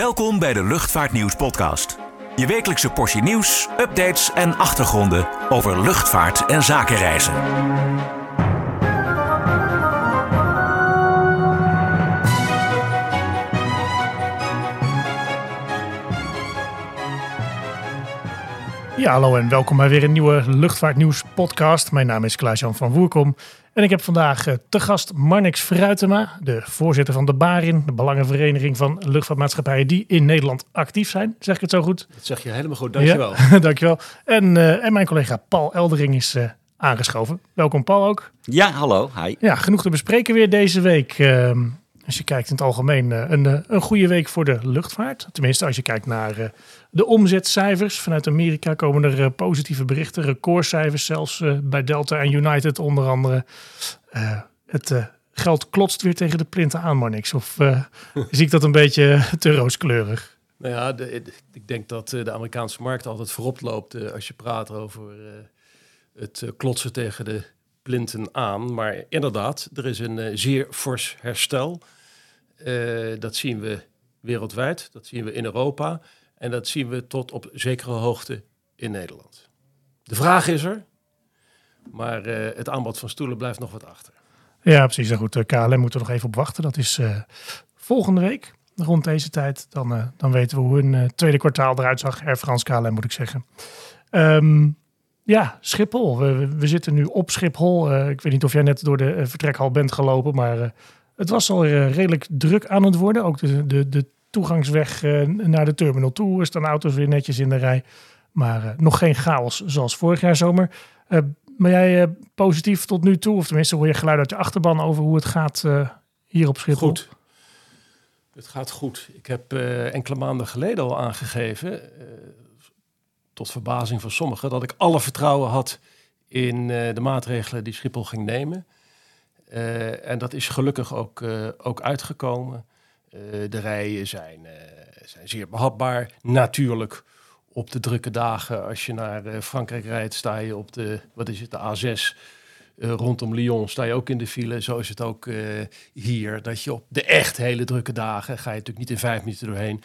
Welkom bij de Luchtvaartnieuws podcast. Je wekelijkse portie nieuws, updates en achtergronden over luchtvaart en zakenreizen. Ja, hallo en welkom bij weer een nieuwe Luchtvaartnieuws podcast. Mijn naam is Klaas-Jan van Woerkom en ik heb vandaag eh, te gast Marnix Fruitema, de voorzitter van de BARIN, de Belangenvereniging van Luchtvaartmaatschappijen die in Nederland actief zijn. Zeg ik het zo goed? Dat zeg je helemaal goed, dankjewel. Ja, dankjewel. En, eh, en mijn collega Paul Eldering is eh, aangeschoven. Welkom Paul ook. Ja, hallo. Hi. Ja, genoeg te bespreken weer deze week. Ehm, als je kijkt in het algemeen, eh, een, eh, een goede week voor de luchtvaart. Tenminste, als je kijkt naar eh, de omzetcijfers. Vanuit Amerika komen er positieve berichten, recordcijfers zelfs bij Delta en United onder andere. Het geld klotst weer tegen de plinten aan, maar niks. Of zie ik dat een beetje te rooskleurig? Nou ja, de, de- ik denk dat de Amerikaanse markt altijd voorop loopt als je praat over het klotsen tegen de plinten aan. Maar inderdaad, er is een zeer fors herstel. Eh, dat zien we wereldwijd, dat zien we in Europa en dat zien we tot op zekere hoogte in Nederland. De vraag is er, maar eh, het aanbod van stoelen blijft nog wat achter. Ja, precies. Nou goed, eh, KLM moeten we nog even op wachten. Dat is volgende week, rond deze tijd. Dan, dan weten we hoe hun tweede kwartaal eruit zag. Air France KLM moet ik zeggen. Ehm, ja, Schiphol. We, we- zitten nu op Schiphol. Ik weet niet of jij net door de vertrekhal bent gelopen, maar het was al eh, redelijk druk aan het worden. Ook de, de, de toegangsweg eh, naar de terminal toe. Staan auto's weer netjes in de rij. Maar eh, nog geen chaos zoals vorig jaar zomer. Ben jij positief tot nu toe? Of tenminste hoor je geluid uit je achterban over hoe het gaat hier op Schiphol? Goed. Het gaat goed. Ik heb enkele maanden geleden al aangegeven, tot verbazing van sommigen, dat ik alle vertrouwen had in de maatregelen die Schiphol ging nemen. Eh, en dat is gelukkig ook, eh, ook uitgekomen. Eh, de rijen zijn, zijn zeer behapbaar. Natuurlijk op de drukke dagen, als je naar Frankrijk rijdt, sta je op de, wat is het, de A6 eh, rondom Lyon sta je ook in de file. Zo is het ook hier. Dat je op de echt hele drukke dagen ga je natuurlijk niet in vijf minuten doorheen.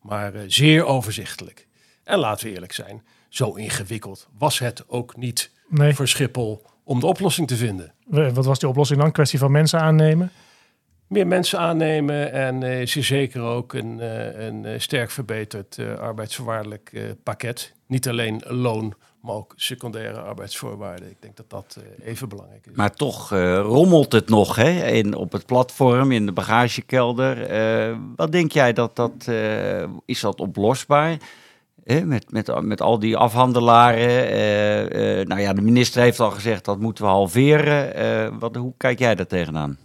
Maar zeer overzichtelijk. En laten we eerlijk zijn, zo ingewikkeld was het ook niet Nee. voor Schiphol om de oplossing te vinden. Eh, Wat was die oplossing dan? Kwestie van mensen aannemen? Meer mensen aannemen en eh zeer zeker ook een, eh, een eh, sterk verbeterd eh, arbeidsvoorwaardelijk eh, pakket. Niet alleen loon, maar ook secundaire arbeidsvoorwaarden. Ik denk dat dat even belangrijk is. Maar toch rommelt het nog hè, in, op het platform, in de bagagekelder. Eh, wat denk jij dat dat, eh, is dat oplosbaar? Hè, met, met, met al die afhandelaren. eh, eh, nou ja, de minister heeft al gezegd dat moeten we halveren. Eh, wat, hoe kijk jij daar tegenaan?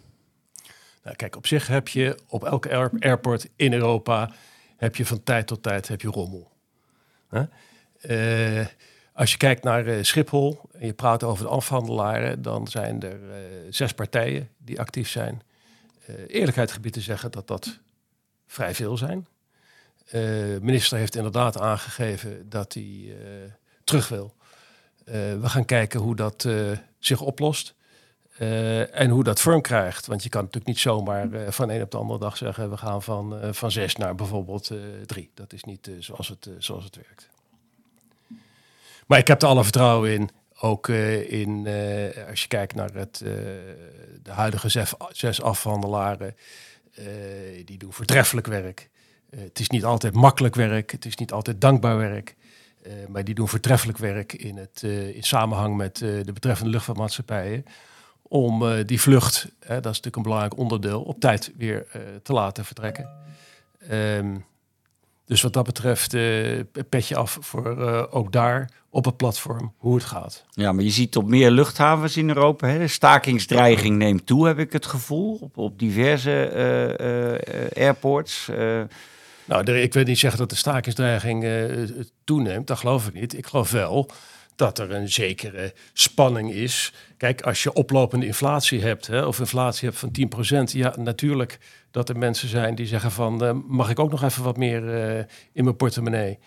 Nou, kijk, op zich heb je op elke air- airport in Europa heb je van tijd tot tijd heb je rommel. Als je kijkt naar Schiphol en je praat over de afhandelaren, dan zijn er zes partijen die actief zijn. Eerlijkheid gebied te zeggen dat dat vrij veel zijn. Eh, De minister heeft inderdaad aangegeven dat hij eh, terug wil. Eh, we gaan kijken hoe dat eh, zich oplost. Eh, en hoe dat vorm krijgt. Want je kan natuurlijk niet zomaar eh, van een op de andere dag zeggen... we gaan van, eh, van zes naar bijvoorbeeld eh, drie. Dat is niet eh, zoals, het, eh, zoals het werkt. Maar ik heb er alle vertrouwen in. Ook eh, in, eh, als je kijkt naar het, eh, de huidige zes, zes afhandelaren... eh, die doen voortreffelijk werk. Eh, het is niet altijd makkelijk werk. Het is niet altijd dankbaar werk. Eh, maar die doen voortreffelijk werk in, het, eh, in samenhang met de betreffende luchtvaartmaatschappijen. Om die vlucht, hè, dat is natuurlijk een belangrijk onderdeel, op tijd weer te laten vertrekken. Ehm, dus wat dat betreft, eh, petje af voor ook daar op het platform hoe het gaat. Ja, maar je ziet op meer luchthavens in Europa, hè, de stakingsdreiging neemt toe, heb ik het gevoel. Op, op diverse airports. Nou, ik wil niet zeggen dat de stakingsdreiging eh, toeneemt, dat geloof ik niet. Ik geloof wel dat er een zekere spanning is. Kijk, als je oplopende inflatie hebt, hè, of inflatie hebt van 10%, ja, natuurlijk dat er mensen zijn die zeggen van, eh, mag ik ook nog even wat meer eh, in mijn portemonnee?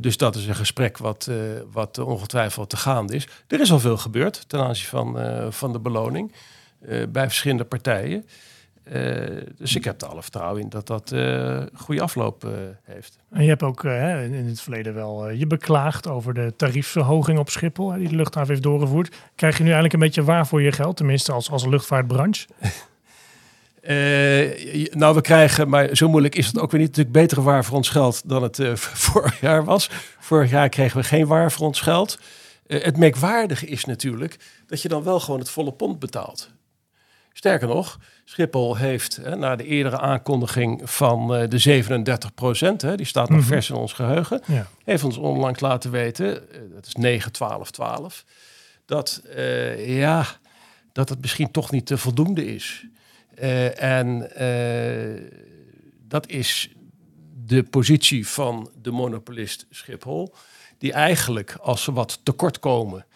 Dus dat is een gesprek wat, wat ongetwijfeld te gaande is. Er is al veel gebeurd ten aanzien van, van de beloning bij verschillende partijen. Eh, dus ik heb er alle vertrouwen in dat dat eh, een goede afloop eh, heeft. En je hebt ook eh, in het verleden wel eh, je beklaagd over de tariefverhoging op Schiphol, die de luchthaven heeft doorgevoerd. Krijg je nu eigenlijk een beetje waar voor je geld, tenminste als, als luchtvaartbranche? Eh, nou, we krijgen, maar zo moeilijk is het ook weer niet, natuurlijk betere waar voor ons geld dan het eh, vorig jaar was. Vorig jaar kregen we geen waar voor ons geld. Eh, het merkwaardige is natuurlijk dat je dan wel gewoon het volle pond betaalt. Sterker nog, Schiphol heeft hè, na de eerdere aankondiging van eh, de 37 procent, die staat nog Mhm. vers in ons geheugen, Ja. heeft ons onlangs laten weten, eh, dat is 9, 12, 12, dat, eh, ja, dat het misschien toch niet te voldoende is. En dat is de positie van de monopolist Schiphol, die eigenlijk als ze wat tekort komen,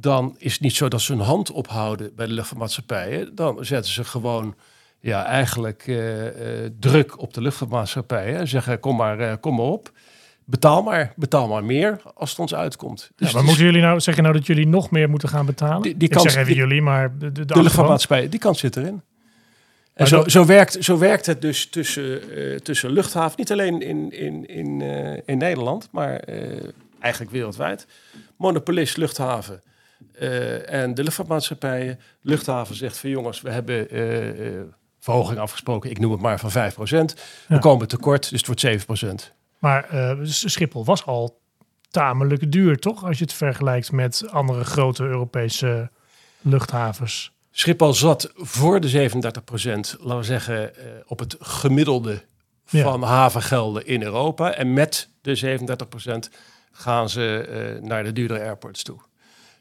dan is het niet zo dat ze hun hand ophouden bij de luchtvaartmaatschappijen. Dan zetten ze gewoon ja, eigenlijk eh, eh, druk op de luchtvaartmaatschappijen. en Zeggen, kom maar, eh, kom maar op. Betaal maar, betaal maar meer als het ons uitkomt. Ja, Dus maar het is- moeten jullie nou zeggen nou dat jullie nog meer moeten gaan betalen? Die- die Ik kans- zeg even die- jullie, maar de, de, de de achterban. luchtvaartmaatschappij, die kans zit erin. En Maar zo, dat- zo, werkt, zo werkt het dus tussen, tussen luchthaven, niet alleen in, in, in, in Nederland, maar eigenlijk wereldwijd. Monopolist luchthaven eh, en de luchtvaartmaatschappijen. Luchthaven zegt van jongens, we hebben eh, verhoging afgesproken, ik noem het maar van 5%. We Ja. komen tekort, dus het wordt 7%. Maar eh, Schiphol was al tamelijk duur, toch? Als je het vergelijkt met andere grote Europese luchthavens. Schiphol zat voor de 37% laten we zeggen, op het gemiddelde Ja. van havengelden in Europa. En met de 37% gaan ze naar de duurdere airports toe.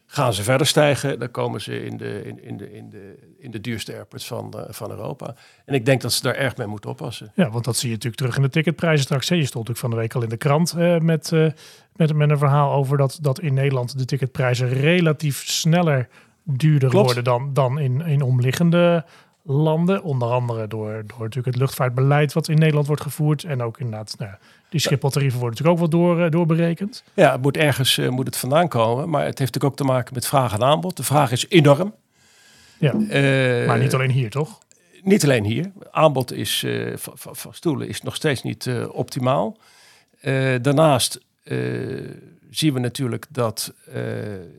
Gaan ze verder stijgen, dan komen ze in de, in, in de, in de, in de duurste airports van, eh, van Europa. En ik denk dat ze daar erg mee moeten oppassen. Ja, want dat zie je natuurlijk terug in de ticketprijzen straks. hè. Je stond natuurlijk van de week al in de krant eh, met, eh, met, met een verhaal over dat, dat in Nederland de ticketprijzen relatief sneller duurder Klopt. worden dan, dan in, in omliggende landen. Onder andere door, door natuurlijk het luchtvaartbeleid wat in Nederland wordt gevoerd. En ook inderdaad, nou, die Schiphol-tarieven worden natuurlijk ook wel door, eh, doorberekend. Ja, het moet ergens eh, moet het vandaan komen. Maar het heeft natuurlijk ook te maken met vraag en aanbod. De vraag is enorm. Ja, Eh, maar niet alleen hier, toch? Niet alleen hier. Aanbod is, van, van, stoelen is nog steeds niet optimaal. Daarnaast zien we natuurlijk dat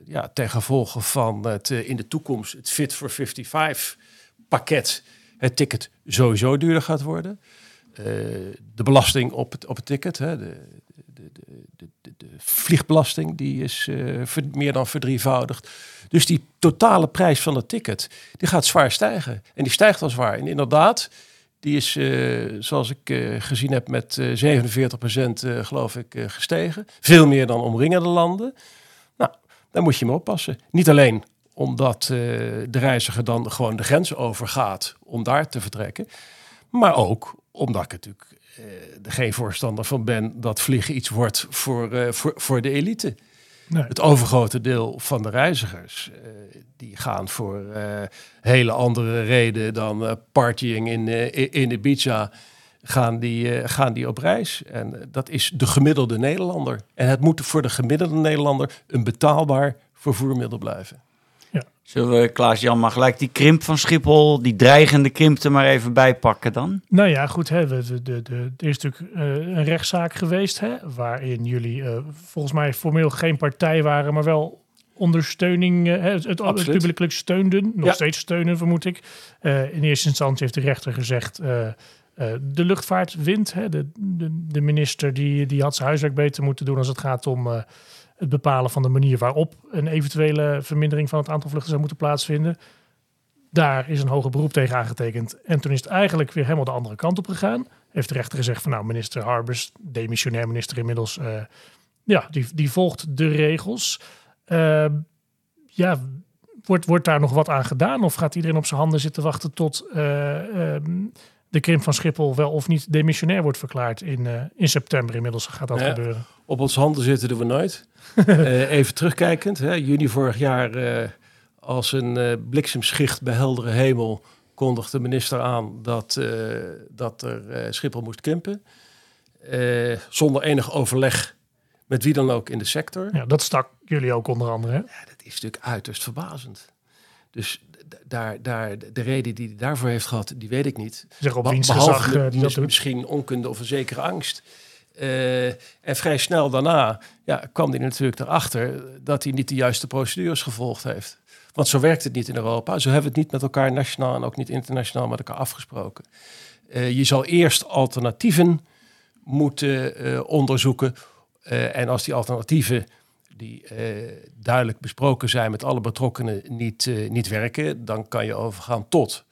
ja, ten gevolge van het in de toekomst het Fit for 55 pakket het ticket sowieso duurder gaat worden. Eh, de belasting op het, op het ticket, hè, de, de, de, de, vliegbelasting, die is eh, meer dan verdrievoudigd. Dus die totale prijs van het ticket, die gaat zwaar stijgen. En die stijgt al zwaar. En inderdaad, die is, eh, zoals ik gezien heb, met eh 47 procent, geloof ik, gestegen. Veel meer dan omringende landen. Nou, daar moet je mee oppassen. Niet alleen omdat eh, de reiziger dan gewoon de grens overgaat om daar te vertrekken. Maar ook omdat ik natuurlijk eh, er geen voorstander van ben dat vliegen iets wordt voor, eh, voor, voor de elite. Nee. Het overgrote deel van de reizigers eh, die gaan voor eh, hele andere reden dan eh, partying in, eh, in- Ibiza. Gaan die, eh, gaan die op reis. En eh, dat is de gemiddelde Nederlander. En het moet voor de gemiddelde Nederlander een betaalbaar vervoermiddel blijven. Zullen we, Klaas-Jan, maar gelijk die krimp van Schiphol, die dreigende krimp er maar even bij pakken dan? Nou ja, goed. Hè, we- de, de, de, er is natuurlijk eh, een rechtszaak geweest, hè, waarin jullie eh, volgens mij formeel geen partij waren, maar wel ondersteuning, hè, het, het, het Absoluut. publiekelijk steunden, nog Ja. steeds steunen vermoed ik. Eh, in eerste instantie heeft de rechter gezegd, eh, eh, de luchtvaart wint. Hè, de, de, de minister die, die had zijn huiswerk beter moeten doen als het gaat om eh, het bepalen van de manier waarop een eventuele vermindering van het aantal vluchten zou moeten plaatsvinden. Daar is een hoger beroep tegen aangetekend. En toen is het eigenlijk weer helemaal de andere kant op gegaan. Heeft de rechter gezegd van nou, minister Harbers, demissionair minister inmiddels, eh, ja, die, die volgt de regels. Eh, ja, wordt, wordt daar nog wat aan gedaan? Of gaat iedereen op zijn handen zitten wachten tot eh, ehm, de krimp van Schiphol wel of niet demissionair wordt verklaard in, eh, in september inmiddels gaat dat Ja. gebeuren. Op ons handen zitten we nooit. Eh, even terugkijkend, hè, juni vorig jaar eh, als een bliksemschicht bij heldere hemel kondigde de minister aan dat, dat er Schiphol moest krimpen. Zonder enig overleg met wie dan ook in de sector. Ja, dat stak jullie ook onder andere. Hè? Ja, dat is natuurlijk uiterst verbazend. Dus daar, daar, de reden die hij daarvoor heeft gehad, die weet ik niet. Zeg op Be- behalve gezag eh, die dat doet. misschien onkunde of een zekere angst. Eh, en vrij snel daarna ja, kwam hij natuurlijk erachter dat hij niet de juiste procedures gevolgd heeft. Want zo werkt het niet in Europa. Zo hebben we het niet met elkaar nationaal en ook niet internationaal met elkaar afgesproken. Eh, je zal eerst alternatieven moeten onderzoeken. En als die alternatieven die eh, duidelijk besproken zijn met alle betrokkenen niet, eh, niet werken, dan kan je overgaan tot.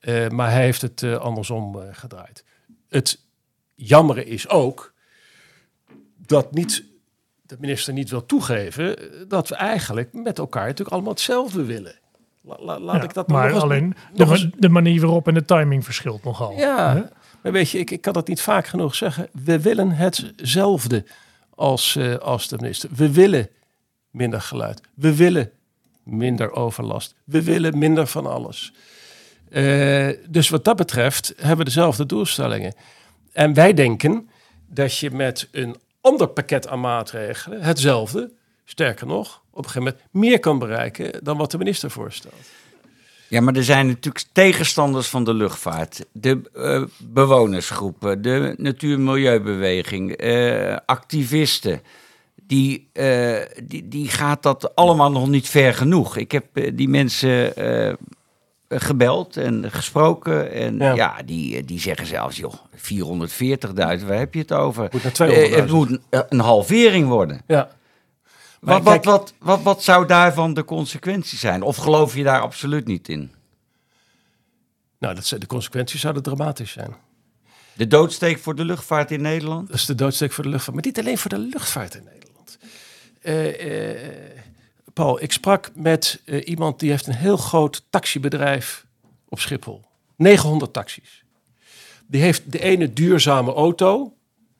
Eh, maar hij heeft het andersom gedraaid. Het jammere is ook dat niet, de minister niet wil toegeven dat we eigenlijk met elkaar natuurlijk allemaal hetzelfde willen. La- la- laat Ja, ik dat maar nog eens- alleen de, nog eens- de manier waarop en de timing verschilt nogal. ja, Hè? maar weet je, ik, ik kan dat niet vaak genoeg zeggen. We willen hetzelfde als, eh, als de minister. We willen minder geluid. We willen minder overlast. We willen minder van alles. Eh, dus wat dat betreft hebben we dezelfde doelstellingen. En wij denken dat je met een ander pakket aan maatregelen hetzelfde, sterker nog, op een gegeven moment meer kan bereiken dan wat de minister voorstelt. Ja, maar er zijn natuurlijk tegenstanders van de luchtvaart. De eh, bewonersgroepen, de natuur- en milieubeweging, eh, activisten. Die, eh, die, die gaat dat allemaal nog niet ver genoeg. Ik heb die mensen gebeld en gesproken. En Ja. ja, die, die zeggen zelfs, joh, 440.000, waar heb je het over? Moet naar Eh, 200.000. het moet een, een halvering worden. Ja. Wat, wat, kijk- wat, wat, wat zou daarvan de consequentie zijn? Of geloof je daar absoluut niet in? Nou, dat, de consequenties zouden dramatisch zijn. De doodsteek voor de luchtvaart in Nederland? Dat is de doodsteek voor de luchtvaart. Maar niet alleen voor de luchtvaart in Nederland. Eh, eh, Paul, ik sprak met eh, iemand die heeft een heel groot taxibedrijf op Schiphol. 900 taxis. Die heeft de ene duurzame auto.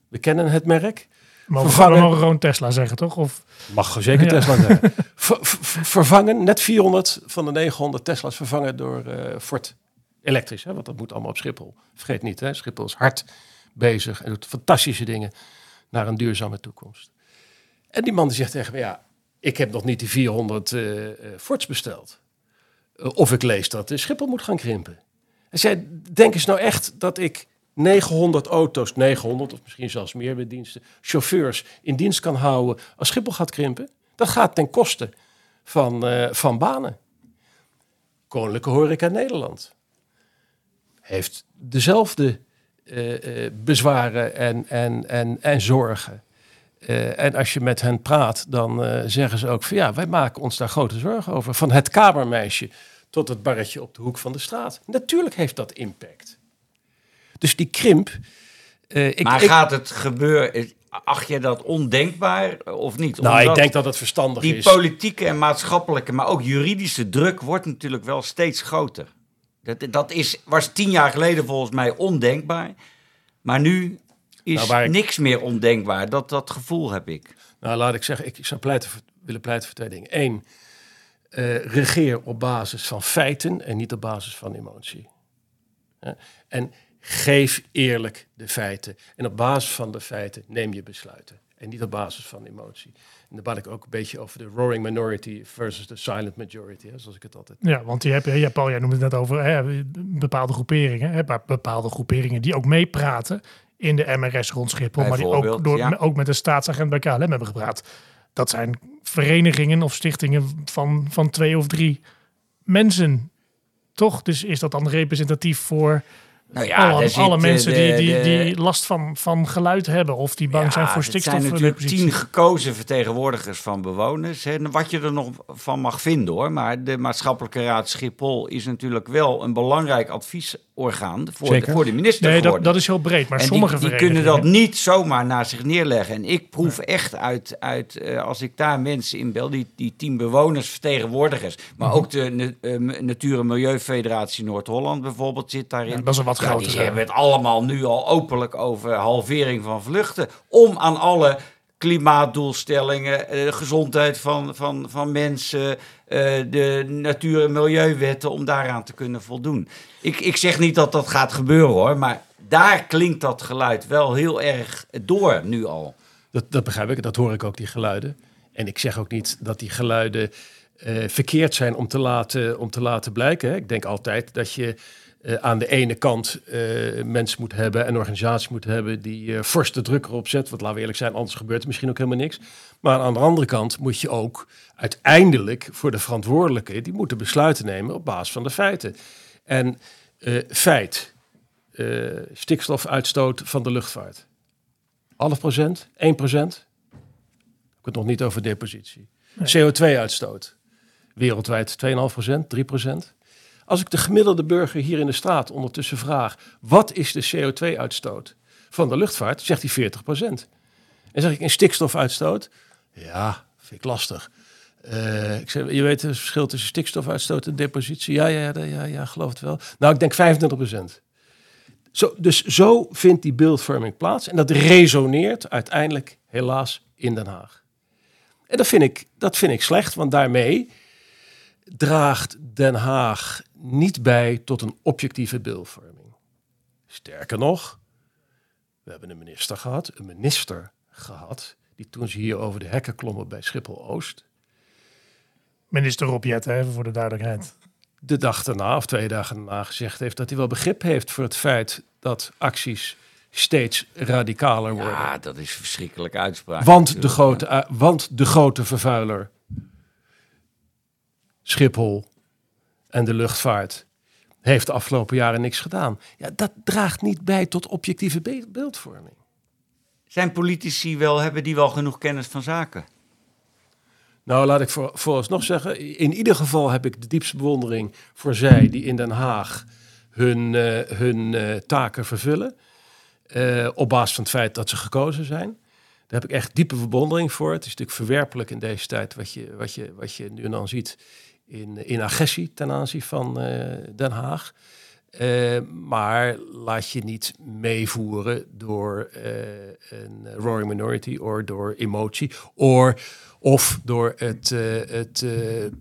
We kennen het merk. Mogen, Vervangen. we gewoon Tesla zeggen, toch? Of, Mag zeker Ja. Tesla zijn. Ver- ver- vervangen, net 400 van de 900 Tesla's vervangen door eh, Ford elektrisch. Hè? Want dat moet allemaal op Schiphol. Vergeet niet, hè? Schiphol is hard bezig en doet fantastische dingen naar een duurzame toekomst. En die man die zegt tegen me, ja, ik heb nog niet die 400 eh, eh, Fords besteld. Of ik lees dat de Schiphol moet gaan krimpen. Hij zei, denk eens nou echt dat ik 900 auto's, 900 of misschien zelfs meer bij diensten, chauffeurs in dienst kan houden als Schiphol gaat krimpen? Dat gaat ten koste van, eh, van banen. Koninklijke Horeca Nederland heeft dezelfde eh, eh, bezwaren en, en, en, en zorgen. En als je met hen praat, dan zeggen ze ook van ja, wij maken ons daar grote zorgen over. Van het kamermeisje tot het barretje op de hoek van de straat. Natuurlijk heeft dat impact. Dus die krimp. eh, ik, maar ik, gaat het gebeuren? Acht je dat ondenkbaar of niet? nou, ik denk dat het verstandig die is. politieke en maatschappelijke, maar ook juridische druk wordt natuurlijk wel steeds groter. Dat, dat is, was tien jaar geleden volgens mij ondenkbaar. Maar nu is Nou, ik- niks meer ondenkbaar. Dat, dat gevoel heb ik. Nou, laat ik zeggen, ik zou pleiten voor, willen pleiten voor twee dingen. Eén, eh, regeer op basis van feiten en niet op basis van emotie. En geef eerlijk de feiten. En op basis van de feiten neem je besluiten. En niet op basis van emotie. En dan bad ik ook een beetje over de roaring minority versus de silent majority, hè, zoals ik het altijd. ja, want je, ja, Paul, jij noemde het net over hè, bepaalde groeperingen. Hè, maar bepaalde groeperingen die ook meepraten in de MRS rond Schiphol. Maar die ook, door, ja. ook met de staatsagent bij KLM hebben gepraat. Dat zijn verenigingen of stichtingen van, van twee of drie mensen. Toch? Dus is dat dan representatief voor Nou alle, daar zit, alle eh, mensen de- die, die, de- die last van, van geluid hebben of die bang Ja, zijn voor stikstof? zijn natuurlijk tien gekozen vertegenwoordigers van bewoners. Hè. En Wat je er nog van mag vinden hoor. Maar de Maatschappelijke Raad Schiphol is natuurlijk wel een belangrijk adviesorgaan voor, de, voor de minister Nee, dat, dat is heel breed. Maar en sommige die, die kunnen dat niet zomaar naar zich neerleggen. En ik proef echt uit, uit eh, als ik daar mensen in bel, die, die tien bewoners, vertegenwoordigers. Maar Mhm. ook de eh, Natuur- en Milieufederatie Noord-Holland bijvoorbeeld zit daarin. Ja, dat is een wat Die hebben het allemaal nu al openlijk over halvering van vluchten. Om aan alle klimaatdoelstellingen, eh, de gezondheid van, van, van mensen, eh, de natuur- en milieuwetten, om daaraan te kunnen voldoen. Ik, ik zeg niet dat dat gaat gebeuren hoor, maar daar klinkt dat geluid wel heel erg door nu al. Dat, dat begrijp ik, dat hoor ik ook, die geluiden. En ik zeg ook niet dat die geluiden eh, verkeerd zijn om te laten, om te laten blijken. Hè. Ik denk altijd dat je eh, aan de ene kant eh, mensen moet hebben en organisaties moet hebben die uh, fors de druk erop zetten. Want laten we eerlijk zijn, anders gebeurt er misschien ook helemaal niks. Maar aan de andere kant moet je ook uiteindelijk voor de verantwoordelijken, die moeten besluiten nemen op basis van de feiten. En feit, stikstofuitstoot van de luchtvaart. Half procent, 1 procent. Ik heb het nog niet over depositie. CO2-uitstoot. Wereldwijd 2,5 procent, 3 procent. Als ik de gemiddelde burger hier in de straat ondertussen vraag: wat is de CO2-uitstoot van de luchtvaart? Zegt hij 40 procent. En zeg ik een stikstofuitstoot? Ja, vind ik lastig. Uh, ik zeg, je weet het verschil tussen stikstofuitstoot en depositie? Ja, ja, ja, ja, ja, geloof het wel. Nou, ik denk 25 procent. Zo, dus zo vindt die beeldvorming plaats. En dat resoneert uiteindelijk helaas in Den Haag. En dat vind ik, dat vind ik slecht, want daarmee draagt Den Haag niet bij tot een objectieve beeldvorming. Sterker nog, we hebben een minister gehad, een minister gehad, die toen ze hier over de hekken klommen bij Schiphol-Oost. Minister Rob Jette, voor de duidelijkheid. De dag daarna, of twee dagen daarna, gezegd heeft dat hij wel begrip heeft voor het feit dat acties steeds radicaler worden. Ja, dat is verschrikkelijk uitspraak. Want de, grote, want de grote vervuiler Schiphol en de luchtvaart heeft de afgelopen jaren niks gedaan. Ja, dat draagt niet bij tot objectieve beeldvorming. Zijn politici wel, hebben die wel genoeg kennis van zaken? Nou, laat ik voor, vooralsnog zeggen, in ieder geval heb ik de diepste bewondering voor zij die in Den Haag hun, uh, hun uh, taken vervullen. Uh, op basis van het feit dat ze gekozen zijn. Daar heb ik echt diepe bewondering voor. Het is natuurlijk verwerpelijk in deze tijd wat je, wat je, wat je nu en dan ziet in, in agressie ten aanzien van uh, Den Haag. Uh, maar laat je niet meevoeren door uh, een roaring minority of door emotie or, of door het, het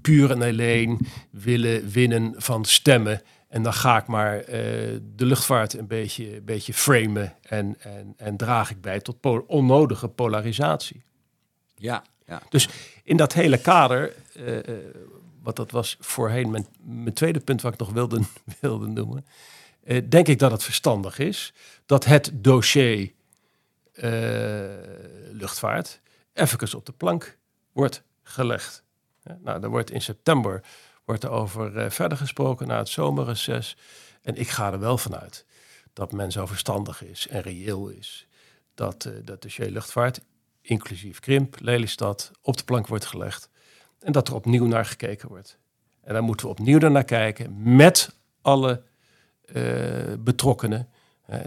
puur en alleen willen winnen van stemmen. En dan ga ik maar de luchtvaart een beetje, een beetje framen en, en, en draag ik bij tot po onnodige polarisatie. Ja, ja. Dus in dat hele kader wat dat was voorheen mijn, mijn tweede punt wat ik nog wilde, wilde noemen. Uh, denk ik dat het verstandig is dat het dossier uh, luchtvaart even op de plank wordt gelegd. Nou, er wordt in september wordt er over uh, verder gesproken na het zomerreces. En ik ga er wel vanuit dat men zo verstandig is en reëel is. Dat dat dossier luchtvaart, inclusief Krimp, Lelystad, op de plank wordt gelegd. En dat er opnieuw naar gekeken wordt. En dan moeten we opnieuw naar kijken met alle uh, betrokkenen.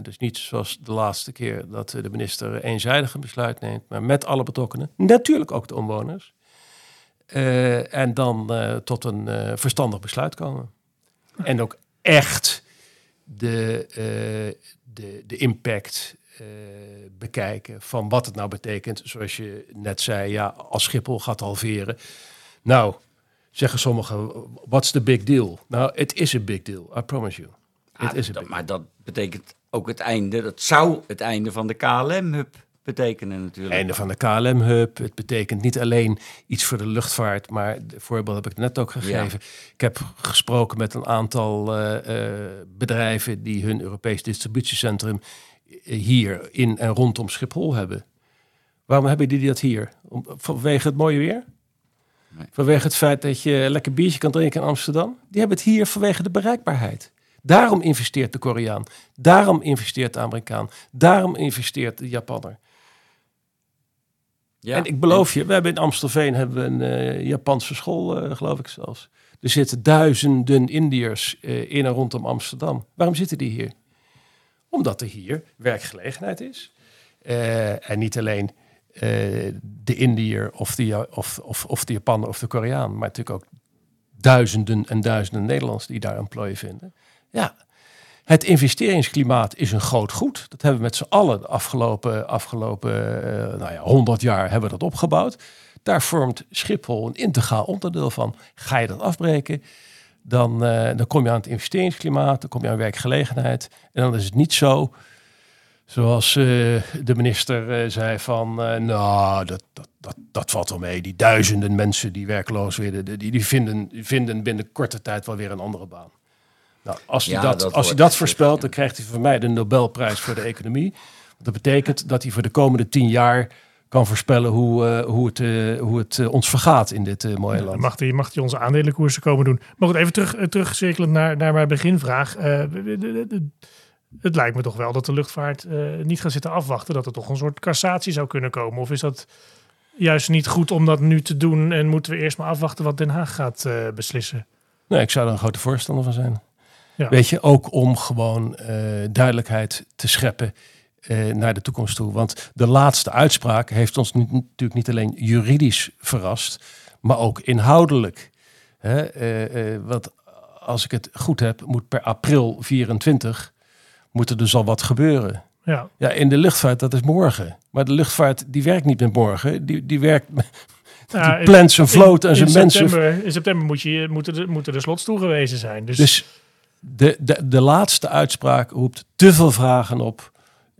Dus niet zoals de laatste keer dat de minister eenzijdig een besluit neemt, maar met alle betrokkenen. Natuurlijk ook de omwoners. Uh, en dan tot een verstandig besluit komen. En ook echt de, de, de impact bekijken van wat het nou betekent. Zoals je net zei, ja, als Schiphol gaat halveren nou, zeggen sommigen, what's the big deal? Nou, het is een big deal, I promise you. Ah, is dat, maar dat betekent ook het einde, dat zou het einde van de KLM-hub betekenen natuurlijk. Einde van de KLM-hub. Het betekent niet alleen iets voor de luchtvaart, maar het voorbeeld heb ik net ook gegeven. Ik heb gesproken met een aantal uh, uh, bedrijven die hun Europees distributiecentrum eh, hier in en rondom Schiphol hebben. Waarom hebben die dat hier? Om, vanwege het mooie weer? Vanwege het feit dat je lekker biertje kan drinken in Amsterdam. Die hebben het hier vanwege de bereikbaarheid. Daarom investeert de Koreaan. Daarom investeert de Amerikaan. Daarom investeert de Japanner. Ja, en ik beloof je, we hebben in Amstelveen hebben we een uh, Japanse school, uh, geloof ik zelfs. Er zitten duizenden Indiërs uh, in en rondom Amsterdam. Waarom zitten die hier? Omdat er hier werkgelegenheid is. en niet alleen de Indiër of de, of, of, of de Japaner of de Koreaan, maar natuurlijk ook duizenden en duizenden Nederlanders die daar een plooi vinden. Ja, het investeringsklimaat is een groot goed. Dat hebben we met z'n allen de afgelopen, afgelopen uh, nou ja, 100 jaar hebben we dat opgebouwd. Daar vormt Schiphol een integraal onderdeel van. Ga je dat afbreken, dan, uh, dan kom je aan het investeringsklimaat, dan kom je aan werkgelegenheid. En dan is het niet zo Zoals eh, de minister eh, zei van, eh, nou, dat, dat, dat, dat valt wel mee. Die duizenden mensen die werkloos werden, die, die, vinden, die vinden binnen korte tijd wel weer een andere baan. Nou, als hij Ja, dat, dat als hij dat voorspelt, ja. dan krijgt hij van mij de Nobelprijs voor de economie. Dat betekent dat hij voor de komende tien jaar kan voorspellen hoe, eh, hoe het, eh, hoe het ons vergaat in dit eh, mooie land. mag hij, mag hij onze aandelenkoersen komen doen. Maar goed, even terug, terugcirkelend naar, naar mijn beginvraag. Eh, de- de- de- de- het lijkt me toch wel dat de luchtvaart eh, niet gaat zitten afwachten. Dat er toch een soort cassatie zou kunnen komen. Of is dat juist niet goed om dat nu te doen? En moeten we eerst maar afwachten wat Den Haag gaat eh, beslissen? Nee, ik zou er een grote voorstander van zijn. Ja. Weet je, ook om gewoon eh, duidelijkheid te scheppen naar de toekomst toe. Want de laatste uitspraak heeft ons nu, natuurlijk niet alleen juridisch verrast, maar ook inhoudelijk. Hè? want als ik het goed heb, moet per april 24 moet er dus al wat gebeuren. Ja, Ja, in de luchtvaart, dat is morgen. Maar de luchtvaart, die werkt niet met morgen. Die, die werkt, Ja, die plant zijn vloot en zijn mensen. September, in september moet je, moeten, de, moeten de slots toegewezen zijn. Dus, Dus de, de, de laatste uitspraak roept te veel vragen op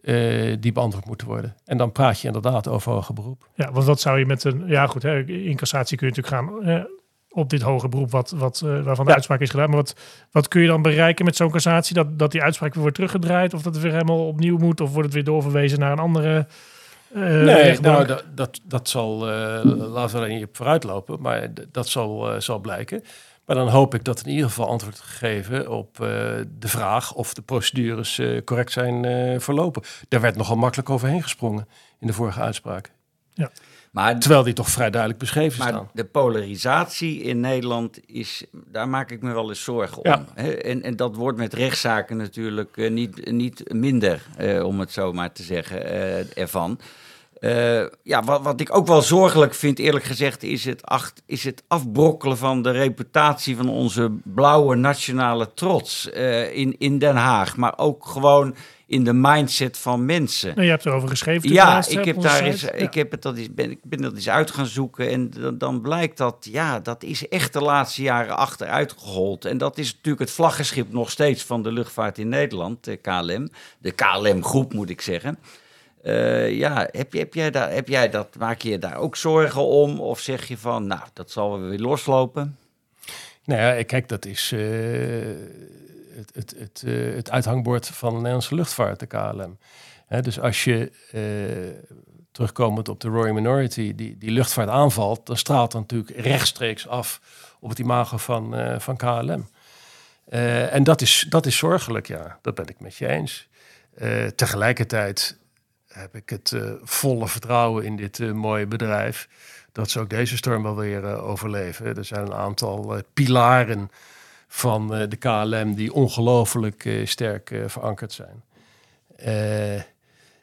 eh, die beantwoord moeten worden. En dan praat je inderdaad over hoger beroep. ja, want wat zou je met een... Ja goed, hè, in cassatie kun je natuurlijk gaan eh, op dit hoge beroep wat, wat, eh, waarvan de Ja. uitspraak is gedaan. Maar wat, wat kun je dan bereiken met zo'n cassatie? Dat, dat die uitspraak weer wordt teruggedraaid? Of dat het weer helemaal opnieuw moet? Of wordt het weer doorverwezen naar een andere eh nee, rechtbank? nou, dat, dat, dat zal, eh, laten we er niet op vooruitlopen, maar dat zal, zal blijken. Maar dan hoop ik dat in ieder geval antwoord gegeven op de vraag of de procedures correct zijn verlopen. Daar werd nogal makkelijk overheen gesprongen in de vorige uitspraak. Maar, Terwijl die toch vrij duidelijk beschreven maar staan. de polarisatie in Nederland is, daar maak ik me wel eens zorgen om. Ja. En, en dat wordt met rechtszaken natuurlijk eh, niet, niet minder, eh, om het zo maar te zeggen, eh, ervan. Ja, wat, wat ik ook wel zorgelijk vind, eerlijk gezegd, is het, acht, is het afbrokkelen van de reputatie van onze blauwe nationale trots in, in Den Haag. Maar ook gewoon in de mindset van mensen. Nee, je hebt erover geschreven. Ja, laatst, ik heb daar eens. Ja. ik heb het dat eens, ben, ik ben dat eens uit gaan zoeken en dan, dan blijkt dat, ja, dat is echt de laatste jaren achteruit gehold. En dat is natuurlijk het vlaggenschip nog steeds van de luchtvaart in Nederland, de KLM. De KLM-groep moet ik zeggen. Eh, ja, heb, je, heb, jij daar, heb jij dat, maak je je daar ook zorgen om? Of zeg je van, nou, dat zal wel weer loslopen? Nou ja, kijk, dat is eh, het, het, het, eh, het uithangbord van de Nederlandse luchtvaart, de KLM. Dus als je, eh, terugkomend op de Royal Minority, die, die luchtvaart aanvalt, dan straalt dat natuurlijk rechtstreeks af op het imago van, eh, van KLM. En dat is, dat is zorgelijk, ja. Dat ben ik met je eens. Tegelijkertijd heb ik het volle vertrouwen in dit mooie bedrijf. Dat ze ook deze storm wel weer overleven. Er zijn een aantal pilaren van eh, de KLM die ongelooflijk eh, sterk eh, verankerd zijn.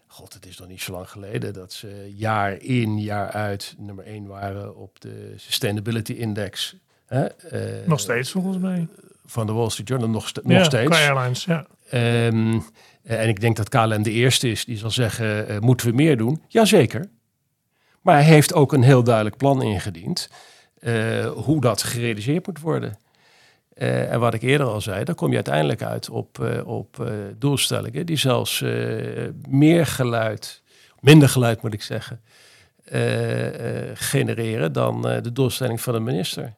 God, het is nog niet zo lang geleden dat ze jaar in, jaar uit nummer één waren op de Sustainability Index. Hè? Nog steeds volgens mij. Van de Wall Street Journal nog, st- Ja, nog steeds. Airlines, ja. Ehm, eh, en ik denk dat KLM de eerste is die zal zeggen, moeten we meer doen? Jazeker. Maar hij heeft ook een heel duidelijk plan ingediend hoe dat gerealiseerd moet worden. Eh, en wat ik eerder al zei, dan kom je uiteindelijk uit op, eh, op eh, doelstellingen die zelfs meer geluid, minder geluid moet ik zeggen, genereren dan de doelstelling van de minister.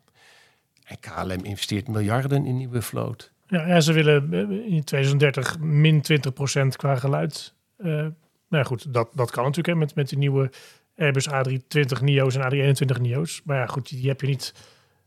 En KLM investeert miljarden in nieuwe vloot. Ja, ze willen in 2030 min 20% qua geluid. Nou ja, goed, dat, dat kan natuurlijk hè, met, met die nieuwe Airbus A320 NIO's en A321 NIO's. Maar ja, goed, die heb je niet.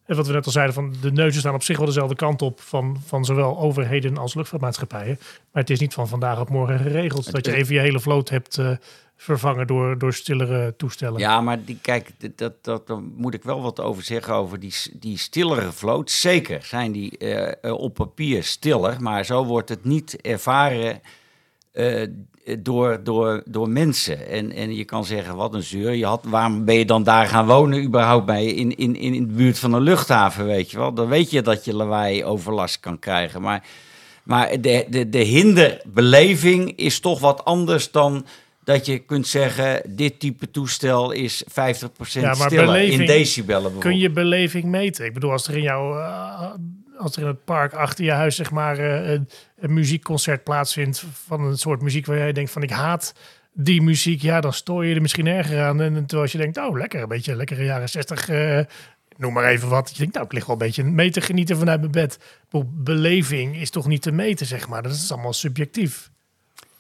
En wat we net al zeiden, van de neuzen staan op zich wel dezelfde kant op van, van zowel overheden als luchtvaartmaatschappijen. Maar het is niet van vandaag op morgen geregeld dat je even je hele vloot hebt eh, vervangen door, door stillere toestellen. Ja, maar die, kijk, dat, dat, dat, daar moet ik wel wat over zeggen over die, die stillere vloot. Zeker zijn die eh, eh, op papier stiller, maar zo wordt het niet ervaren door, door, door mensen. En, en je kan zeggen, wat een zeur. Je had, waarom ben je dan daar gaan wonen überhaupt bij in, in, in de buurt van een luchthaven, weet je wel? Dan weet je dat je lawaai overlast kan krijgen. Maar, maar de, de, de hinderbeleving is toch wat anders dan dat je kunt zeggen, dit type toestel is 50% Ja, maar stiller beleving in decibellen. Kun je beleving meten? Ik bedoel, als er in jouw, eh, als er in het park achter je huis zeg maar eh, een, een muziekconcert plaatsvindt van een soort muziek waar jij denkt van ik haat die muziek, ja, dan stoor je er misschien erger aan. En terwijl als je denkt, oh, lekker, een beetje lekkere jaren 60, eh, noem maar even wat. Je denkt, nou, ik lig wel een beetje mee te genieten vanuit mijn bed. Be- Beleving is toch niet te meten, zeg maar. Dat is allemaal subjectief.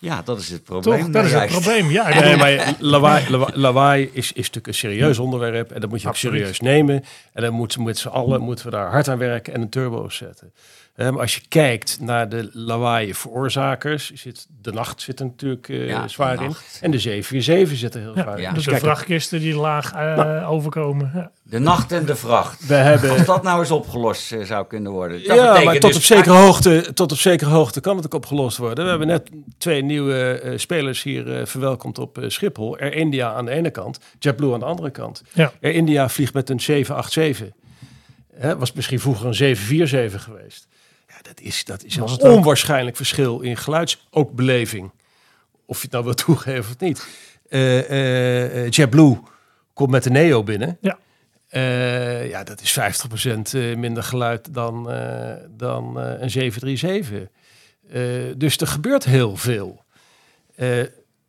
Ja, dat is het probleem. Toch? Dat is het probleem. Ja, Nee, maar lawaai, lawaai, lawaai is, is natuurlijk een serieus onderwerp. En dat moet je ook Absoluut. serieus nemen. En dan moeten we met z'n allen moeten we daar hard aan werken en een turbo zetten. Maar als je kijkt naar de lawaai veroorzakers, zit, de nacht zit er natuurlijk eh, Ja, zwaar in. En de 747 zit er heel ja, zwaar in. ja. dus Dus de kijk, vrachtkisten die laag eh, overkomen. Ja. De nacht en de vracht. we hebben... Als dat nou eens opgelost eh, zou kunnen worden. Dat ja, maar tot, dus op zekere hoogte, tot op zekere hoogte kan het ook opgelost worden. We hebben net twee nieuwe eh, spelers hier eh, verwelkomd op Schiphol. Air India aan de ene kant, JetBlue aan de andere kant. Ja. Air India vliegt met een 787. Hè, was misschien vroeger een 747 geweest. Dat is, dat is een onwaarschijnlijk verschil in geluids, ook beleving. Of je het nou wil toegeven of niet. Eh, JetBlue komt met de Neo binnen. Ja. Ja, dat is 50% eh, minder geluid dan, dan een 737. Eh, dus er gebeurt heel veel.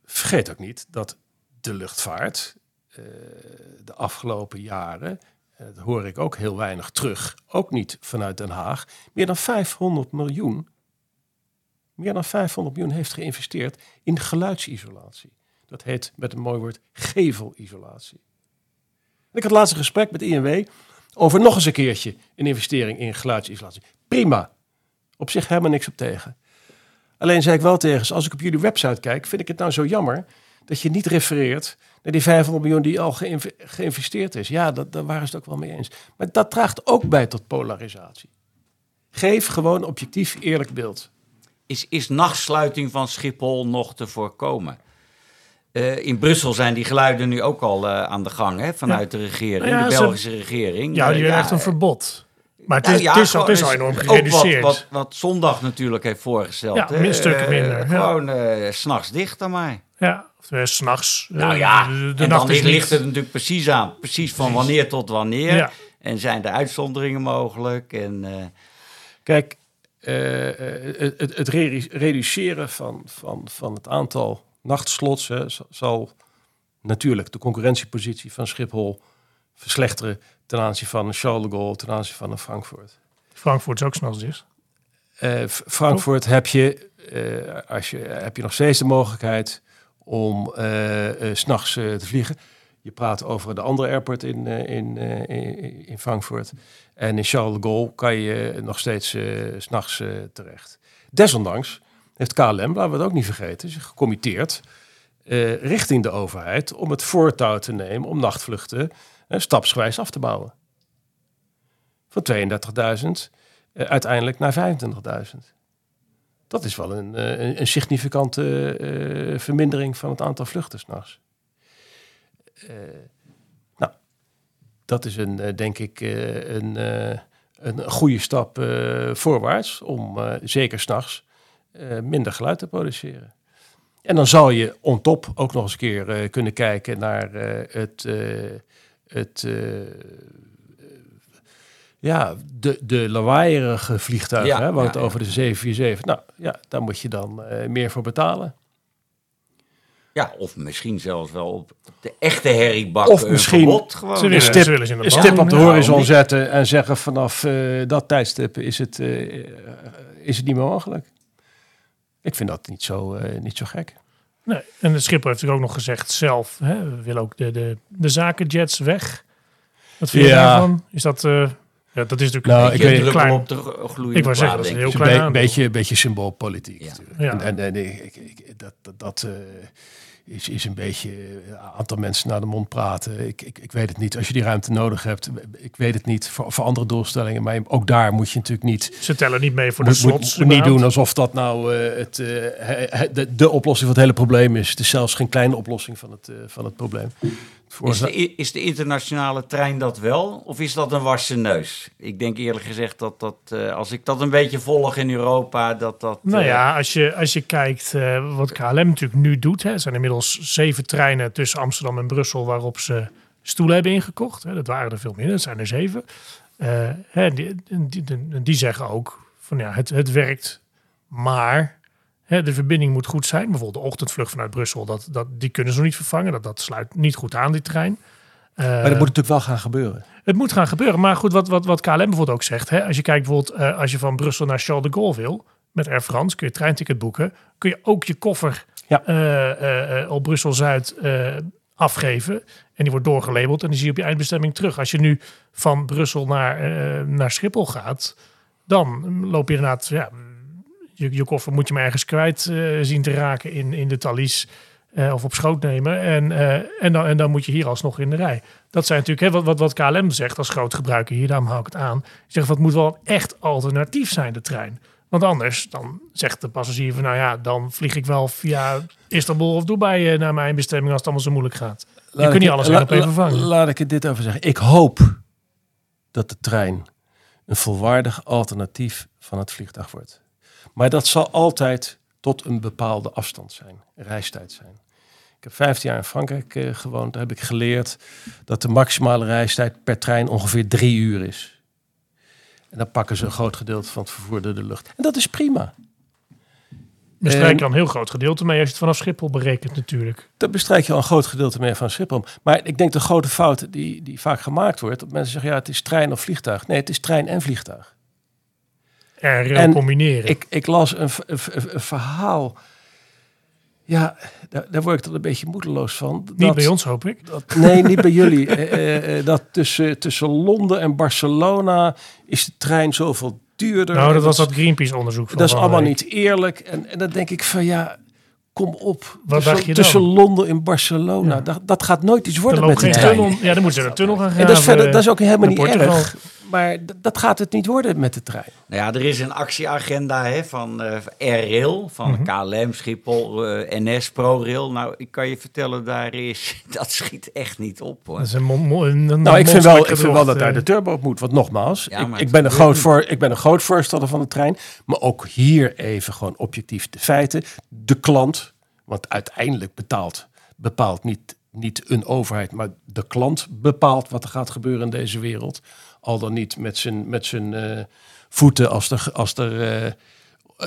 Vergeet ook niet dat de luchtvaart de afgelopen jaren, dat hoor ik ook heel weinig terug, ook niet vanuit Den Haag, meer dan 500 miljoen, meer dan 500 miljoen heeft geïnvesteerd in geluidsisolatie. Dat heet met een mooi woord gevelisolatie. Ik had laatst een gesprek met INW over nog eens een keertje een investering in geluidsisolatie. Prima. Op zich helemaal niks op tegen. Alleen zei ik wel tegen ze, als ik op jullie website kijk, vind ik het nou zo jammer dat je niet refereert naar die 500 miljoen die al geïnv- geïnvesteerd is. Ja, dat, daar waren ze het ook wel mee eens. Maar dat draagt ook bij tot polarisatie. Geef gewoon objectief eerlijk beeld. Is, is nachtsluiting van Schiphol nog te voorkomen? Eh, in Brussel zijn die geluiden nu ook al eh, aan de gang hè, vanuit de regering, Nou ja, de ze- Belgische regering. ja, die heeft echt een verbod. Maar het nou is, ja, het is, het is al enorm gereduceerd. Wat, wat, wat zondag natuurlijk heeft voorgesteld. Ja, stukken Eh, minder. Gewoon s s'nachts dicht maar. Ja, of uh, s'nachts. Nou ja, de, de en nacht dan is ligt het natuurlijk precies aan. Precies van wanneer tot wanneer. Ja. En zijn er uitzonderingen mogelijk? En, eh, Kijk, eh, eh, het, het, het redu- reduceren van, van, van het aantal nachtslots hè, zal natuurlijk de concurrentiepositie van Schiphol verslechteren ten aanzien van een Charles de Gaulle, ten aanzien van een Frankfurt. Frankfurt is ook s'nachts. Eh, F- Frankfurt heb je, eh, als je, heb je nog steeds de mogelijkheid om eh eh, s'nachts eh, te vliegen. Je praat over de andere airport in, in, in, Frankfurt. En in Charles de Gaulle kan je nog steeds s s'nachts terecht. Desondanks heeft KLM, laten we het ook niet vergeten, zich gecommitteerd richting de overheid om het voortouw te nemen om nachtvluchten stapsgewijs af te bouwen. Van 32.000 eh, uiteindelijk naar 25.000. Dat is wel een, eh, een, significante eh, vermindering van het aantal vluchten s'nachts. Eh nou, dat is een, denk ik een, een goede stap voorwaarts om zeker s'nachts minder geluid te produceren. En dan zal je on top ook nog eens een keer kunnen kijken naar het, het ja, de, de lawaaierige vliegtuigen, Ja, hè, ja, het over de 747. Nou ja, daar moet je dan eh, meer voor betalen. ja, of misschien zelfs wel op de echte herriebak. Of een misschien verbod gewoon. Willen, Een stip- Een stip op de ja. horizon zetten en zeggen vanaf eh, dat tijdstip is het, eh, is het niet meer mogelijk. Ik vind dat niet zo, eh, niet zo gek. Nee, en de schipper heeft natuurlijk ook nog gezegd zelf, hè, we willen ook de, de, de zakenjets weg. Wat vind je Ja. daarvan? Is dat, eh, ja, dat is natuurlijk Nou, een ik beetje weet- een klein... op de glo- gloeiende Ik wou zeggen, dat is een heel ik. Een klein be- aandeel. beetje, beetje symboolpolitiek Ja. natuurlijk. Ja. En, en, en ik, ik, dat, dat, dat eh, is, is een beetje een aantal mensen naar de mond praten. Ik, ik, ik weet het niet. Als je die ruimte nodig hebt, ik weet het niet voor, voor andere doelstellingen. Maar ook daar moet je natuurlijk niet Ze tellen niet mee voor de moet, moet- slots. moet niet doen alsof dat nou eh, het, eh, he- he- de, de oplossing van het hele probleem is. Het is zelfs geen kleine oplossing van het, eh, van het probleem. Is de, is de internationale trein dat wel? Of is dat een wassen neus? Ik denk eerlijk gezegd dat dat, eh, als ik dat een beetje volg in Europa, dat dat... Nou eh, ja, als je, als je kijkt eh, wat KLM natuurlijk nu doet. Hè, er zijn inmiddels zeven treinen tussen Amsterdam en Brussel waarop ze stoelen hebben ingekocht. Hè. Dat waren er veel minder, dat zijn er zeven. Hè, die, die, die, die zeggen ook van ja, het, het werkt, maar hè, de verbinding moet goed zijn. Bijvoorbeeld de ochtendvlucht vanuit Brussel, dat, dat, die kunnen ze nog niet vervangen. Dat, dat sluit niet goed aan, die trein. maar dat moet natuurlijk wel gaan gebeuren. Het moet gaan gebeuren. Maar goed, wat, wat, wat KLM bijvoorbeeld ook zegt. Hè, als je kijkt bijvoorbeeld, uh, als je van Brussel naar Charles de Gaulle wil, met Air France, kun je treinticket boeken. Kun je ook je koffer ja. uh, op Brussel-Zuid afgeven. En die wordt doorgelabeld en die zie je op je eindbestemming terug. Als je nu van Brussel naar, naar Schiphol gaat, dan loop je inderdaad, ja, je, je koffer moet je maar ergens kwijt zien te raken in, in de Thalys. Uh, of op schoot nemen. En, uh, en, dan, en dan moet je hier alsnog in de rij. Dat zijn natuurlijk hè, wat, wat, wat KLM zegt als grote gebruiker hier, daarom hou ik het aan. Zegt wat moet wel echt alternatief zijn, de trein. Want anders dan zegt de passagier van nou ja, dan vlieg ik wel via Istanbul of Dubai naar mijn bestemming als het allemaal zo moeilijk gaat. Laat je kunt niet alles la, op even vervangen. Laat ik het dit over zeggen. Ik hoop dat de trein een volwaardig alternatief van het vliegtuig wordt. Maar dat zal altijd tot een bepaalde afstand zijn, reistijd zijn. Ik heb 15 jaar in Frankrijk uh, gewoond. Daar heb ik geleerd dat de maximale reistijd per trein ongeveer drie uur is. En dan pakken ze een groot gedeelte van het vervoer door de lucht. En dat is prima. Bestrijk je al een heel groot gedeelte mee als je het vanaf Schiphol berekent natuurlijk. Dat bestrijk je al een groot gedeelte mee van Schiphol. Maar ik denk de grote fout die, die vaak gemaakt wordt... dat mensen zeggen, ja, het is trein of vliegtuig. Nee, het is trein en vliegtuig. Er en combineren. Ik, ik las een, een, een, verhaal... Ja, daar, daar, word ik dan een beetje moedeloos van. Dat, niet bij ons, hoop ik. Dat, nee, niet bij jullie. uh, uh, dat tussen, tussen Londen en Barcelona is de trein zoveel duurder. Nou, dat was dat Greenpeace-onderzoek. Dat is allemaal niet eerlijk. En, en dan denk ik van ja, kom op. Wat tussen, dacht je tussen Londen en Barcelona. Ja. Dat, dat gaat nooit iets worden met die trein. Tunnel, ja, dan moeten ze een tunnel gaan gaan. En dat is, verder, dat is ook helemaal niet Portugal. erg. Maar dat gaat het niet worden met de trein. Nou ja, er is een actieagenda hè, van uh, Air-Rail, van mm -hmm. KLM, Schiphol, uh, NS, ProRail. Nou, ik kan je vertellen, daar is, dat schiet echt niet op. Hoor. Dat is een, mo een, een nou, ik vind wel, ik vind wel dat daar de turbo op moet. Want nogmaals, ja, ik, ik, ben een groot voor, ik ben een groot voorstander van de trein. Maar ook hier even gewoon objectief de feiten. De klant, want uiteindelijk betaalt, bepaalt niet, niet een overheid, maar de klant bepaalt wat er gaat gebeuren in deze wereld al dan niet met zijn, met zijn uh, voeten als er, als er uh,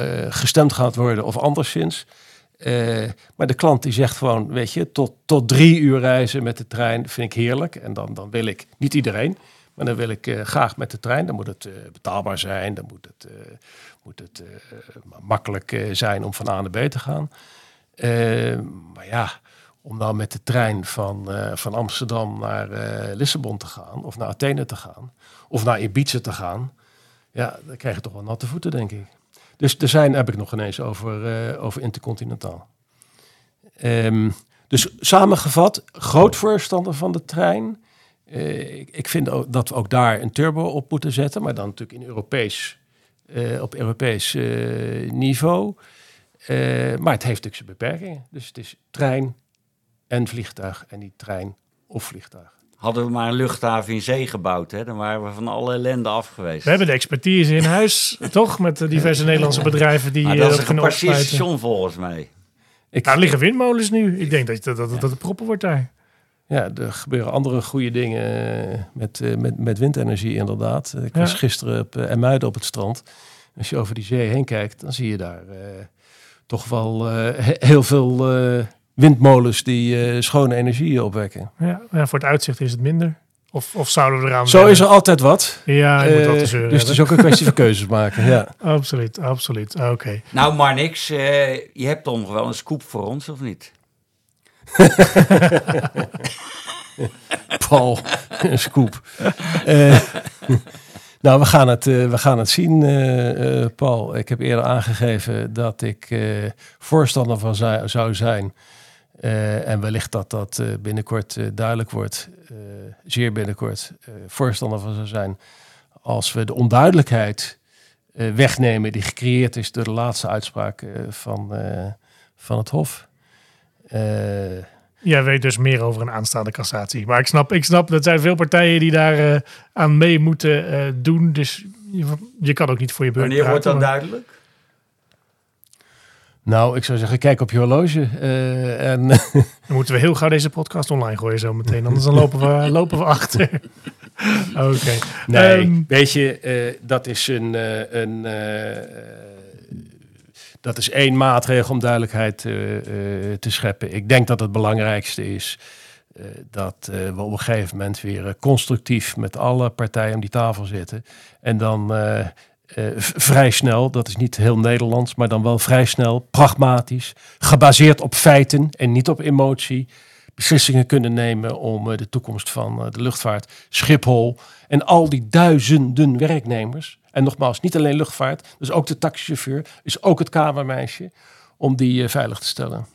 uh, gestemd gaat worden of anderszins. maar de klant die zegt gewoon, weet je, tot, tot drie uur reizen met de trein vind ik heerlijk. En dan, dan wil ik, niet iedereen, maar dan wil ik graag met de trein. Dan moet het betaalbaar zijn, dan moet het, moet het makkelijk zijn om van A naar B te gaan. Maar ja, om dan met de trein van, uh, van Amsterdam naar uh, Lissabon te gaan, of naar Athene te gaan, of naar Ibiza te gaan, ja, dan krijg je toch wel natte voeten, denk ik. Dus er zijn, heb ik nog ineens over, uh, over intercontinentaal. Um, dus samengevat, groot voorstander van de trein. ik, ik, vind ook dat we ook daar een turbo op moeten zetten, maar dan natuurlijk in Europees, op Europees niveau. Maar het heeft natuurlijk zijn beperkingen. Dus het is trein, en vliegtuig en niet trein of vliegtuig. Hadden we maar een luchthaven in zee gebouwd, hè? dan waren we van alle ellende af geweest. We hebben de expertise in huis, toch? Met de diverse Nederlandse bedrijven die maar dat is een gepasseerd station volgens mij. Ik, daar liggen windmolens nu. Ik denk dat dat, dat, ja. dat het proppen wordt daar. Ja, er gebeuren andere goede dingen met, met, met windenergie inderdaad. Ik was ja. gisteren op uh, Emuiden op het strand. Als je over die zee heen kijkt, dan zie je daar uh, toch wel uh, heel veel windmolens die uh, schone energie opwekken. Ja, ja, voor het uitzicht is het minder. Of, of zouden we eraan... Zo is er altijd wat. Ja, je uh, moet Dus het is ook een kwestie van keuzes maken, ja. Absoluut, absoluut. Oké. Okay. Nou, maar niks. Uh, je hebt toch nog wel een scoop voor ons, of niet? Paul, een scoop. Uh, nou, we gaan het, uh, we gaan het zien, uh, Paul. Ik heb eerder aangegeven dat ik voorstander van zou zijn en wellicht dat dat binnenkort duidelijk wordt, zeer binnenkort, voorstander van zou zijn. Als we de onduidelijkheid wegnemen die gecreëerd is door de laatste uitspraak van, van het Hof. Jij weet dus meer over een aanstaande cassatie. Maar ik snap, ik snap dat zijn veel partijen die daar aan mee moeten doen. Dus je, je, kan ook niet voor je beurt Wanneer wordt dat duidelijk? Nou, ik zou zeggen, kijk op je horloge. Uh, en dan moeten we heel gauw deze podcast online gooien zo meteen. Anders dan lopen we, lopen we achter. Oké. Nee, Ehm, weet je, eh, dat is een, eh, een eh, eh, dat is één maatregel om duidelijkheid eh, eh, te scheppen. Ik denk dat het belangrijkste is eh, dat we op een gegeven moment weer constructief met alle partijen om die tafel zitten. En dan vrij snel, dat is niet heel Nederlands, maar dan wel vrij snel, pragmatisch, gebaseerd op feiten en niet op emotie, beslissingen kunnen nemen om de toekomst van de luchtvaart, Schiphol en al die duizenden werknemers. En nogmaals, niet alleen luchtvaart, dus ook de taxichauffeur, is ook het kamermeisje, om die eh, veilig te stellen.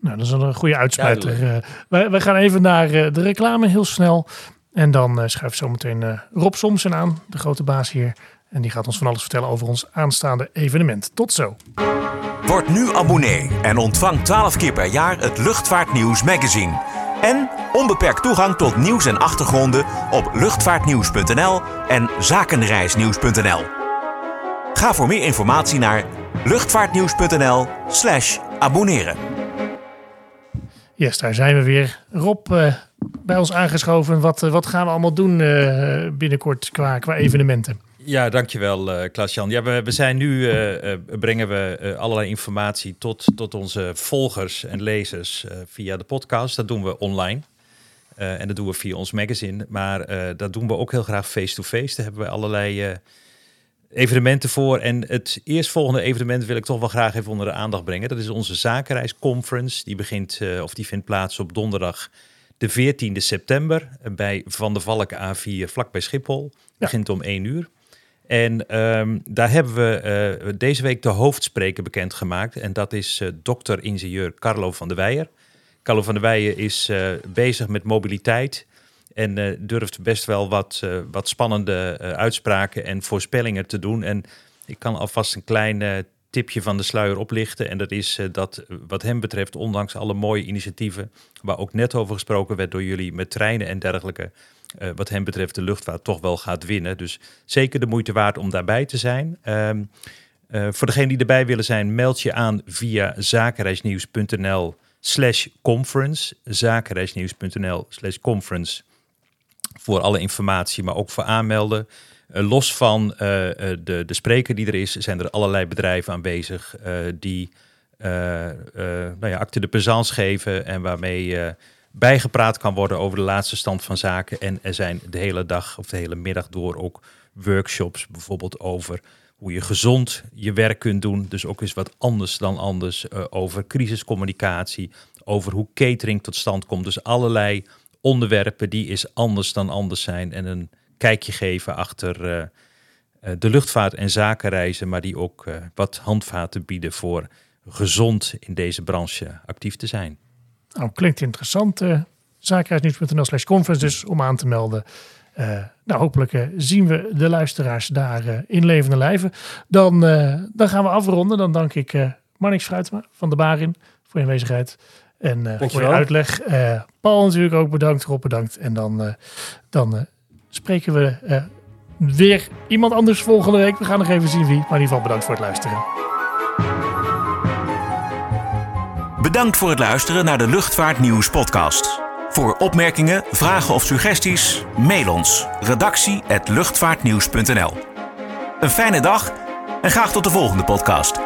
Nou, dat is een goede uitsmijter. Eh, wij, wij gaan even naar eh, de reclame heel snel. En dan uh, schuift zometeen uh, Rob Somsen aan, de grote baas hier. En die gaat ons van alles vertellen over ons aanstaande evenement. Tot zo. Word nu abonnee en ontvang 12 keer per jaar het Luchtvaartnieuws magazine. En onbeperkt toegang tot nieuws en achtergronden op luchtvaartnieuws.nl en zakenreisnieuws.nl. Ga voor meer informatie naar luchtvaartnieuws.nl slash abonneren. Yes, daar zijn we weer. Rob, uh, bij ons aangeschoven. Wat, uh, wat gaan we allemaal doen uh, binnenkort qua, qua evenementen? Ja, dankjewel uh, Klaas-Jan. Ja, we, we zijn nu, uh, brengen we allerlei informatie tot, tot onze volgers en lezers via de podcast. Dat doen we online. en dat doen we via ons magazine. Maar dat doen we ook heel graag face-to-face. -face. Daar hebben we allerlei evenementen voor. En het eerstvolgende evenement wil ik toch wel graag even onder de aandacht brengen. Dat is onze zakenreisconference. Die begint, of die vindt plaats op donderdag de 14e september bij Van der Valk A4 vlakbij Schiphol. Ja. Begint om 1 uur. En um, daar hebben we uh, deze week de hoofdspreker bekendgemaakt. En dat is uh, dokter-ingenieur Carlo van der Weijer. Carlo van der Weijer is bezig met mobiliteit. En durft best wel wat, wat spannende uitspraken en voorspellingen te doen. En ik kan alvast een klein tipje van de sluier oplichten. En dat is dat wat hem betreft, ondanks alle mooie initiatieven... waar ook net over gesproken werd door jullie met treinen en dergelijke... wat hem betreft de luchtvaart toch wel gaat winnen. Dus zeker de moeite waard om daarbij te zijn. Um, voor degenen die erbij willen zijn, meld je aan via zakenreisnieuws.nl slash conference. Zakenreisnieuws.nl slash conference voor alle informatie, maar ook voor aanmelden. Uh, los van de, de spreker die er is, zijn er allerlei bedrijven aanwezig die nou ja, acte de présence geven en waarmee bijgepraat kan worden over de laatste stand van zaken. En er zijn de hele dag of de hele middag door ook workshops, bijvoorbeeld over hoe je gezond je werk kunt doen. Dus ook eens wat anders dan anders over crisiscommunicatie, over hoe catering tot stand komt. Dus allerlei onderwerpen die is anders dan anders zijn en een kijkje geven achter uh, uh, de luchtvaart en zakenreizen, maar die ook wat handvaten bieden voor gezond in deze branche actief te zijn. Nou, klinkt interessant. Uh, Zakenreisnieuws.nl slash conference dus om aan te melden. nou, hopelijk zien we de luisteraars daar in levende lijven. Dan, dan gaan we afronden. Dan dank ik Marnix Fruitema van de Barin voor je aanwezigheid. En uh, voor je uitleg. Uh, Paul natuurlijk ook bedankt, Rob bedankt. En dan, uh, dan spreken we weer iemand anders volgende week. We gaan nog even zien wie. Maar in ieder geval bedankt voor het luisteren. Bedankt voor het luisteren naar de Luchtvaartnieuws podcast. Voor opmerkingen, vragen of suggesties, mail ons. Redactie@luchtvaartnieuws.nl. Een fijne dag en graag tot de volgende podcast.